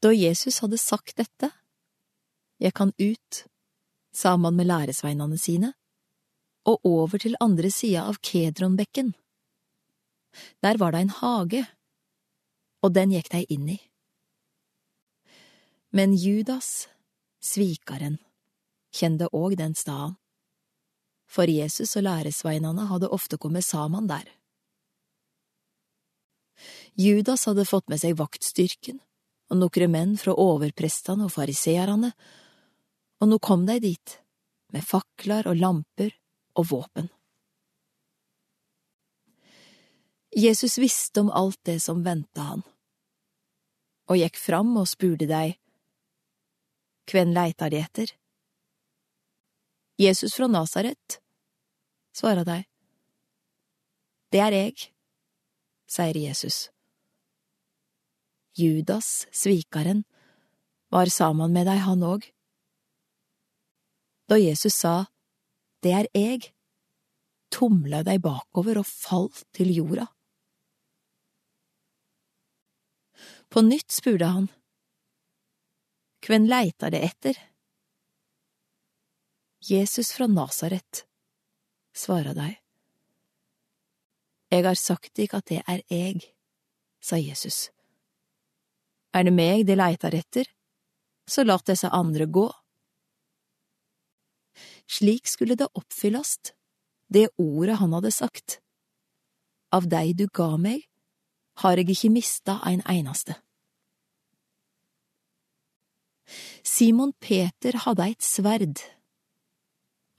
Da Jesus hadde sagt dette, Jeg kan ut, sa man med læresveinene sine, og over til andre sida av Kedronbekken. Der var det en hage, og den gikk de inn i. Men Judas, svikaren, kjente òg den staden, for Jesus og læresveinene hadde ofte kommet sammen der. Judas hadde fått med seg vaktstyrken og nokre menn fra overprestene og fariseerne, og nå kom de dit, med fakler og lamper og våpen. Jesus visste om alt det som venta han, og gikk fram og spurte dei, Kven leitar de etter? Jesus fra Nasaret, svarer de. Det er eg, sier Jesus. Judas, svikaren, var sammen med deg, han òg. Da Jesus sa Det er eg, tumla dei bakover og falt til jorda. På nytt spurte han, Kven leitar det etter? Jesus fra Nasaret, svarer de. Eg har sagt dykk at det er eg, sa Jesus. Er det meg de leitar etter, så lat disse andre gå. Slik skulle det oppfyllast, det ordet han hadde sagt. Av dei du ga meg, har eg ikkje mista ein einaste. Simon Peter hadde eit sverd,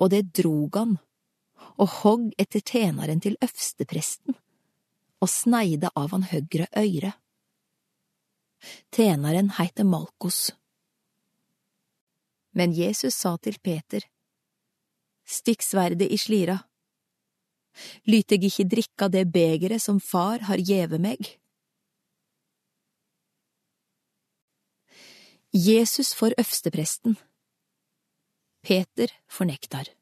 og det drog han og hogg etter tjeneren til øvstepresten og sneide av han høgre øyre. Tjeneren heiter Malkos. Men Jesus sa til Peter, Stikk sverdet i slira. Lyt eg ikkje drikka det begeret som far har gjeve meg? Jesus for øvstepresten. Peter fornektar.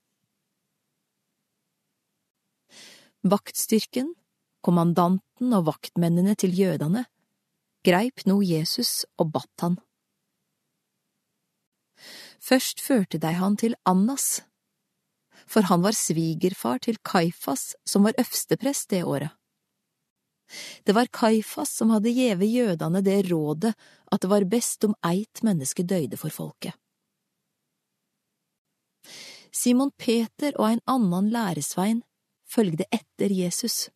Vaktstyrken, kommandanten og vaktmennene til jødene greip nå Jesus og batt han. Først førte de han til Annas, for han var svigerfar til Kaifas, som var øvsteprest det året. Det var Kaifas som hadde gjeve jødene det rådet at det var best om eit menneske døyde for folket. Simon Peter og en annen læresvein følgde etter Jesus.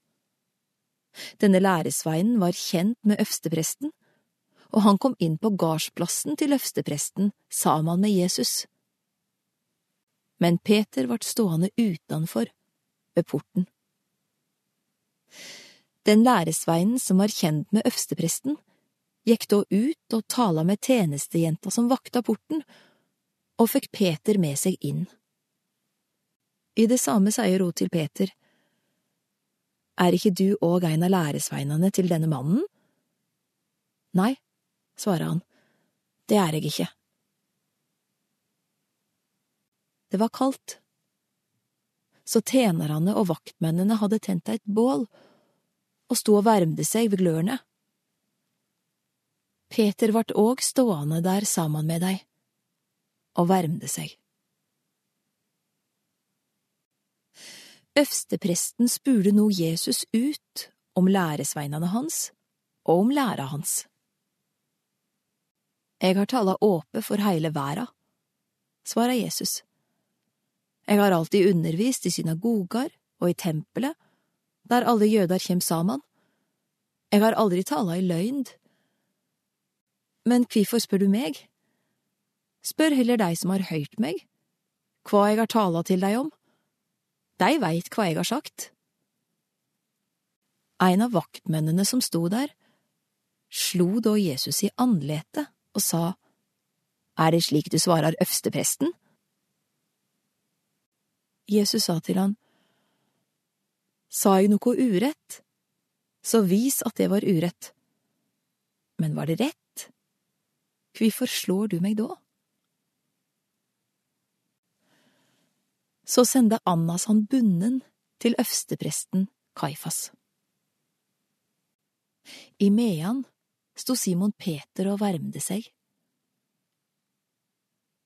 Denne læresveinen var kjent med øvstepresten, og han kom inn på gardsplassen til øvstepresten sammen med Jesus. Men Peter vart stående utenfor, ved porten. Den læresveinen som var kjent med øvstepresten, gikk da ut og tala med tjenestejenta som vakta porten, og fikk Peter med seg inn. I det samme sier hun til Peter, er ikke du òg en av læresveinene til denne mannen? Nei, svarer han, det er jeg ikke. Det var kaldt, så tjenerne og vaktmennene hadde tent et bål og sto og varmde seg ved glørne. Peter vart òg stående der sammen med dei og varmde seg. Øvstepresten spurte nå Jesus ut om læresveinene hans og om læra hans. Eg har tala åpe for heile verda, svarer Jesus. Eg har alltid undervist i synagogar og i tempelet, der alle jøder kjem saman. Jeg har aldri tala i løgnd. Men kvifor spør du meg? Spør heller dei som har høyrt meg, hva jeg har tala til dei om. De veit hva jeg har sagt. En av vaktmennene som sto der, slo da Jesus i andletet og sa, Er det slik du svarer øvstepresten? Jesus sa til han, Sa jeg noe urett? Så vis at det var urett. Men var det rett? Hvorfor slår du meg da? Så sende Annas han bunnen til øvstepresten Kaifas. I Mean sto Simon Peter og varmde seg.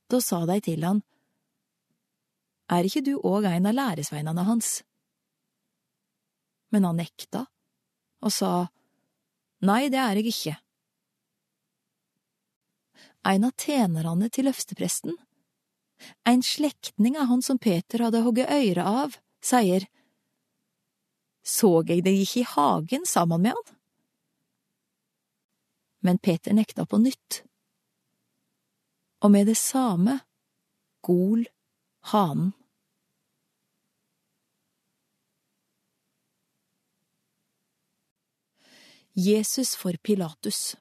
Da sa de til han, Er ikke du òg ein av læresveinene hans? Men han nekta og sa, Nei, det er jeg ikke. En av tjenerne til løftepresten, en slektning av han som Peter hadde hogget øyre av, sier, Såg jeg deg ikke i hagen sammen med han? Men Peter nekta på nytt. Og med det samme gol hanen. Jesus for Pilatus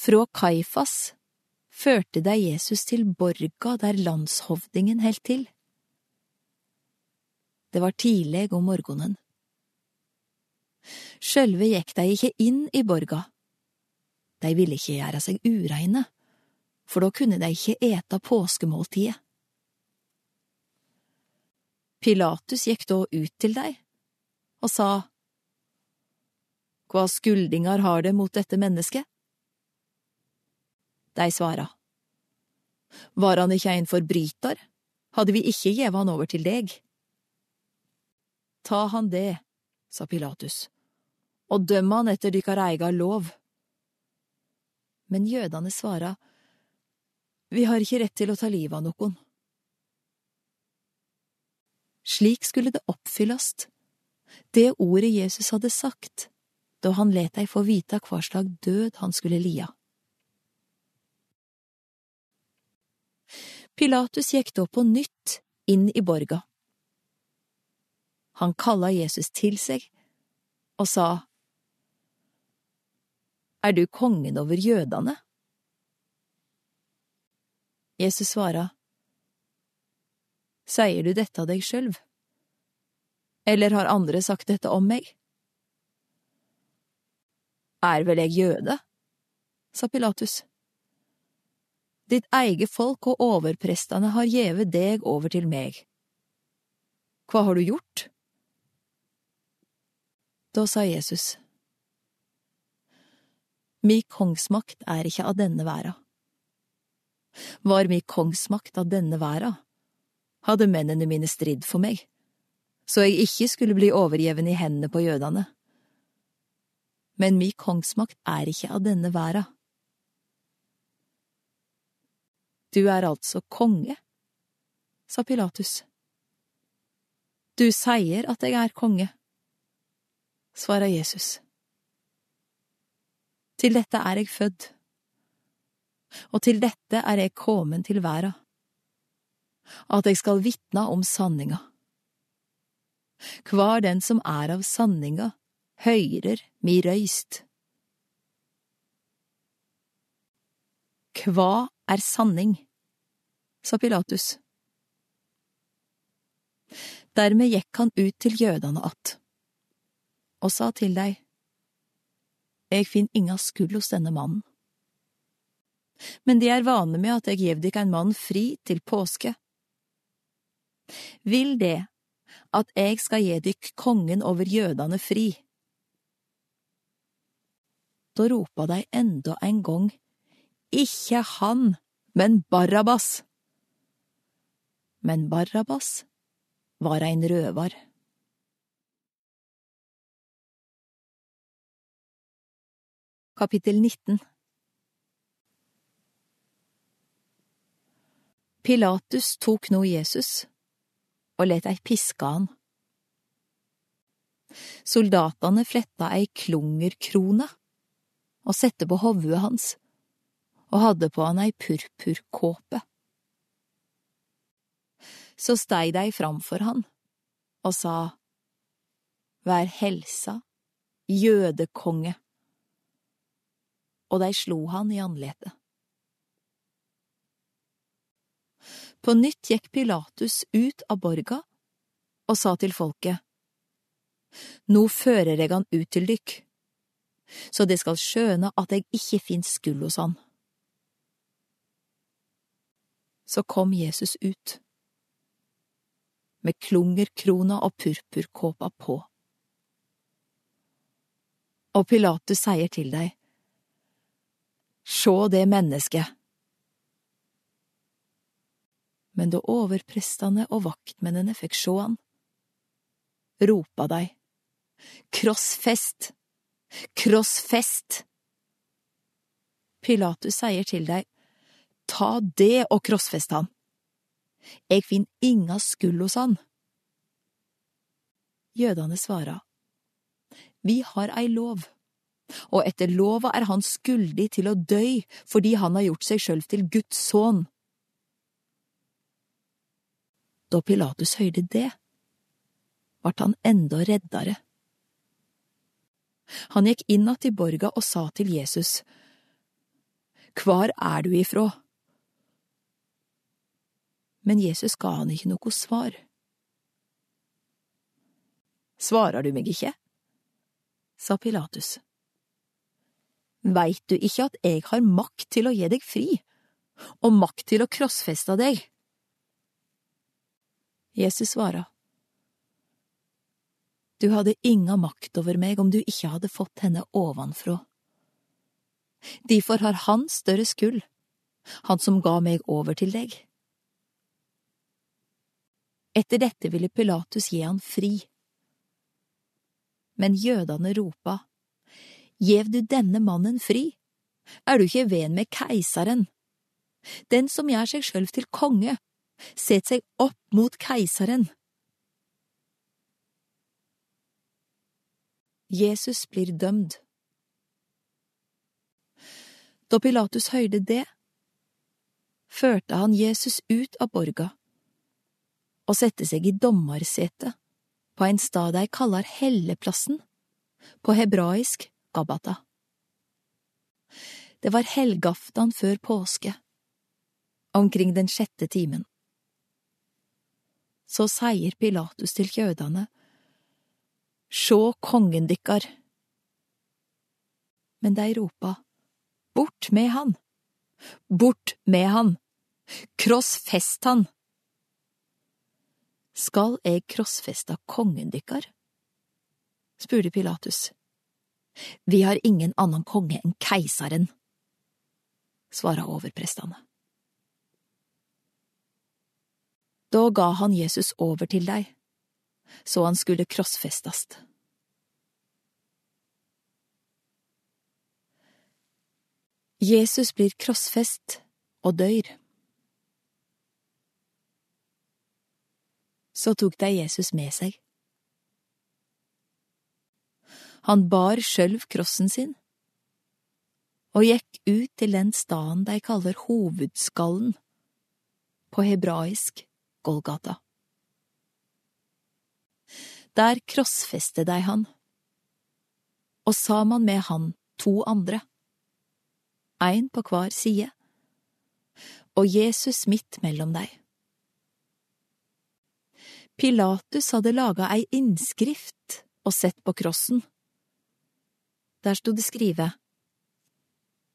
Fra Kaifas førte deg Jesus til borga der landshovdingen helt til. Det var tidleg om morgenen. Sjølve gikk de ikke inn i borga. De ville ikke gjøre seg ureine, for da kunne de ikke ete påskemåltidet. Pilatus gikk da ut til dei og sa, Hva skuldingar har det mot dette mennesket? De svara, Var han ikke ein forbrytar, hadde vi ikke gjeve han over til deg. Ta han det, sa Pilatus, og døm han etter dykkar eiga lov. Men jødane svara, Vi har ikke rett til å ta livet av nokon. Slik skulle det oppfyllast, det ordet Jesus hadde sagt, da han let dei få vite hva slag død han skulle lia. Pilatus gikk da på nytt inn i borga. Han kalla Jesus til seg og sa, Er du kongen over jødene? Jesus svara, Sier du dette av deg sjølv? Eller har andre sagt dette om meg? Er vel jeg jøde? sa Pilatus. Ditt eige folk og overprestene har gjeve deg over til meg. Hva har du gjort? Da sa Jesus, Mi kongsmakt er ikke av denne verda. Var mi kongsmakt av denne verda, hadde mennene mine stridd for meg, så jeg ikke skulle bli overgjeven i hendene på jødene. Men mi kongsmakt er ikke av denne verda. Du er altså konge, sa Pilatus. Du sier at jeg er konge, svarer Jesus. Til dette er jeg født, og til dette er jeg kommet til verda, at jeg skal vitne om sanninga. Hver den som er av sanninga, høyrer mi røyst. Hva er sanning, sa Pilatus. Dermed gikk han ut til jødene att, og sa til dei, Eg finn inga skuld hos denne mannen. Men de er vane med at eg gjev dykk ein mann fri til påske. Vil det at eg skal gi dykk kongen over jødene fri? Da ropa dei enda en gong, ikke han, men Barabas. Men Barabas var ein røvar. Kapittel 19 Pilatus tok nå Jesus og let ei piske han. Soldatene fletta ei klungerkrone og sette på hovudet hans og hadde på han ei purpurkåpe. Så stei dei framfor han og sa, Vær helsa, jødekonge, og dei slo han i andletet. På nytt gikk Pilatus ut av borga og sa til folket, Nå fører eg han ut til dykk, så de skal skjøne at eg ikke finnes skuld hos han så kom Jesus ut. Med klungerkrona og purpurkåpa på. Og Pilatus sier til deg, Sjå det mennesket! Men da overprestene og vaktmennene fikk sjå han, ropa dei, Krossfest! Krossfest! Pilatus sier til deg, Ta det og krossfest han. Eg finn inga skuld hos han. Jødane svara, Vi har ei lov, og etter lova er han skuldig til å døy fordi han har gjort seg sjølv til Guds sønn. Da Pilatus høyrde det, vart han enda reddare. Han gikk inn att i borga og sa til Jesus, Kvar er du ifrå? Men Jesus ga han ikke noe svar. Svarar du meg ikke? sa Pilatus. Veit du ikke at jeg har makt til å gi deg fri, og makt til å krossfeste deg? Jesus svara. Du hadde inga makt over meg om du ikke hadde fått henne ovenfra. Derfor har han større skyld, han som ga meg over til deg. Etter dette ville Pilatus gi han fri men jødene ropa, Gjev du denne mannen fri? Er du ikke ven med keiseren? Den som gjør seg sjølv til konge, set seg opp mot keiseren. Jesus blir dømd. Da Pilatus høyde det, førte han Jesus ut av borga og sette seg i dommersetet på en stad de kaller Helleplassen, på hebraisk Gabata. Det var helgaftan før påske, omkring den sjette timen. Så sier Pilatus til kjødane, Sjå kongen dykkar! Men de ropa, Bort med han! Bort med han! Krossfest han! Skal eg krossfesta kongen dykkar? spurte Pilatus. Vi har ingen annen konge enn keiseren, svara overprestene. Da ga han Jesus over til deg, så han skulle krossfestast. Jesus blir krossfest og dør. Så tok de Jesus med seg. Han bar sjølv krossen sin og gikk ut til den staden de kaller Hovedskallen, på hebraisk Golgata. Der krossfeste de han, og sammen med han to andre, ein på hver side, og Jesus midt mellom dei. Pilatus hadde laga ei innskrift og sett på krossen. Der sto det skrive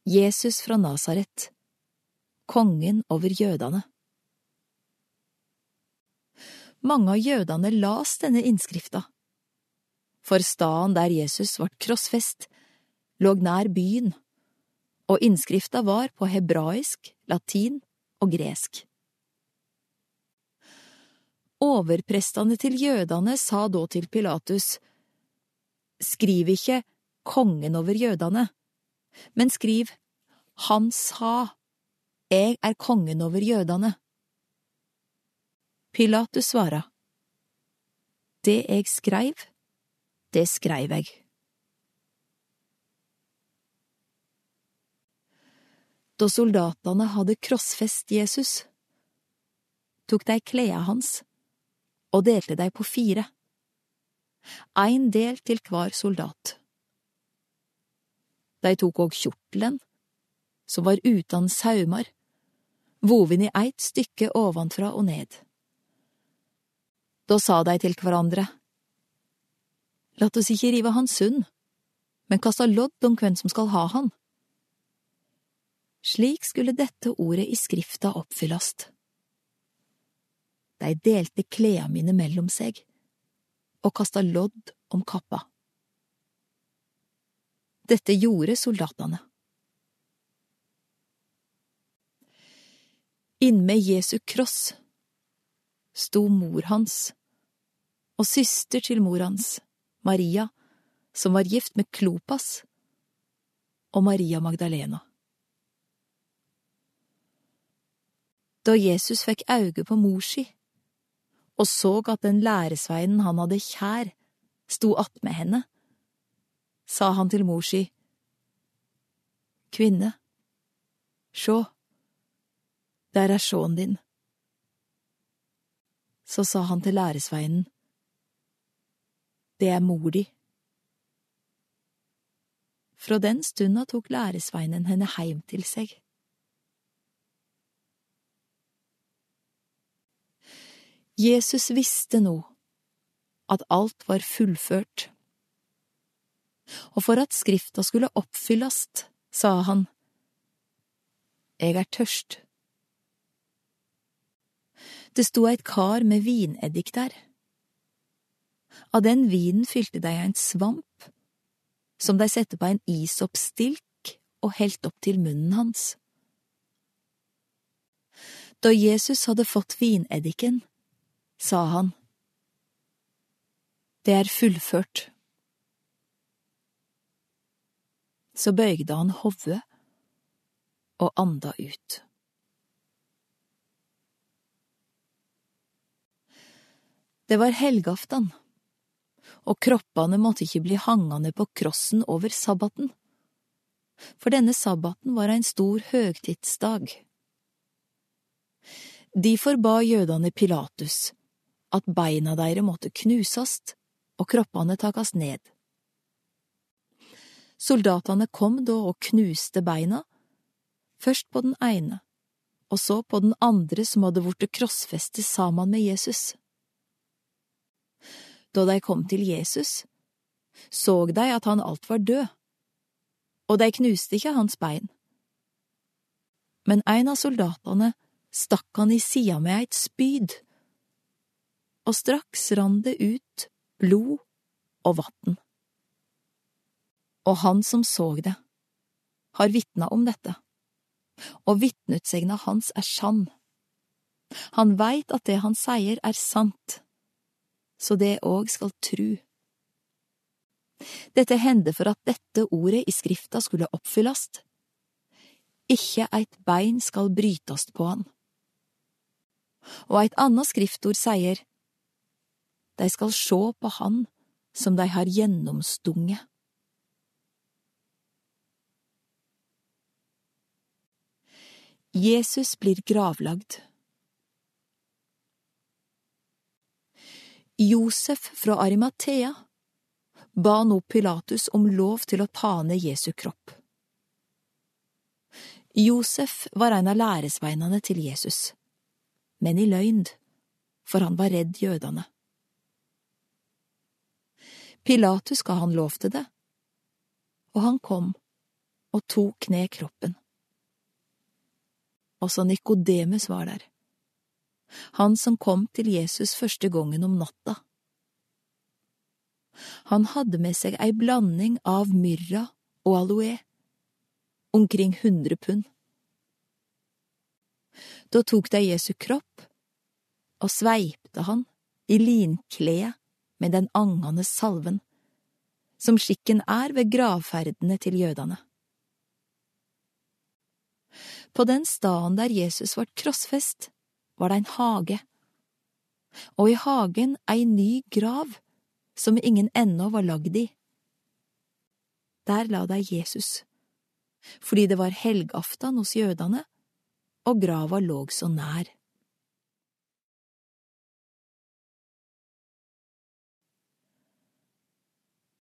Jesus fra Nasaret, kongen over jødene. Mange av jødene las denne innskrifta, for staden der Jesus ble krossfest, lå nær byen, og innskrifta var på hebraisk, latin og gresk. Overprestene til jødene sa da til Pilatus, Skriv ikke kongen over jødene, men skriv Han sa, Jeg er kongen over jødene. Pilatus svara, Det jeg skreiv, det skreiv jeg. Da soldatene hadde krossfest Jesus, tok de klærne hans og delte deg på fire, ein del til hver soldat. De tok òg kjortelen, som var utan saumar, voven i eit stykke ovenfra og ned. Da sa de til hverandre, Lat oss ikke rive han sund, men kasta lodd om hvem som skal ha han. Slik skulle dette ordet i skrifta oppfyllast de delte kleda mine mellom seg og kasta lodd om kappa. Dette gjorde soldatene. Innmed Jesu kross sto mor hans og søster til mor hans, Maria, som var gift med Klopas, og Maria Magdalena. Da Jesus fikk auge på mor si, og så at den læresveinen han hadde kjær, sto attmed henne, sa han til mor si, Kvinne, sjå, der er sjåen din. Så sa han til læresveinen, Det er mor di. Fra den stunda tok læresveinen henne heim til seg. Jesus visste nå at alt var fullført, og for at Skrifta skulle oppfyllast, sa han, Jeg er tørst. Det sto eit kar med vineddik der. Av den vinen fylte dei en svamp, som dei sette på en isoppstilk og helt opp til munnen hans. Da Jesus hadde fått vineddiken, sa han. Det er fullført. Så bøygde han hodet og anda ut. Det var helgaftan, og kroppene måtte ikke bli hangende på krossen over sabbaten, for denne sabbaten var en stor høgtidsdag. De ba jødene Pilatus at beina deire måtte knusast og kroppene takast ned. Soldatene kom da og knuste beina, først på den ene, og så på den andre som hadde vorte krossfestet sammen med Jesus. Da de kom til Jesus, så de at han alt var død, og de knuste ikke hans bein. Men en av soldatene stakk han i sida med eit spyd og straks rann det ut blod og vann. Og han som så det, har vitna om dette, og vitneutsegna hans er sann. Han veit at det han sier er sant, så det òg skal tru. Dette hendte for at dette ordet i Skrifta skulle oppfyllast. Ikke eit bein skal brytast på han. Og eit anna skriftord sier, de skal sjå på Han som de har gjennomstunget. Jesus blir gravlagd. Josef fra Arimathea ba nå Pilatus om lov til å ta ned Jesu kropp. Josef var en av læresveinene til Jesus, men i løgn, for han var redd jødene. Pilatus ga han lov til det, og han kom og tok ned kroppen. Også Nikodemus var der, han som kom til Jesus første gangen om natta. Han hadde med seg ei blanding av myrra og aloe, omkring hundre pund. Da tok de Jesu kropp og sveipte han i linkledet med den angende salven, som skikken er ved gravferdene til jødene. På den staden der Jesus vart krossfest, var det en hage, og i hagen ei ny grav som ingen ennå var lagd i. Der la de Jesus, fordi det var helgaftan hos jødene, og grava låg så nær.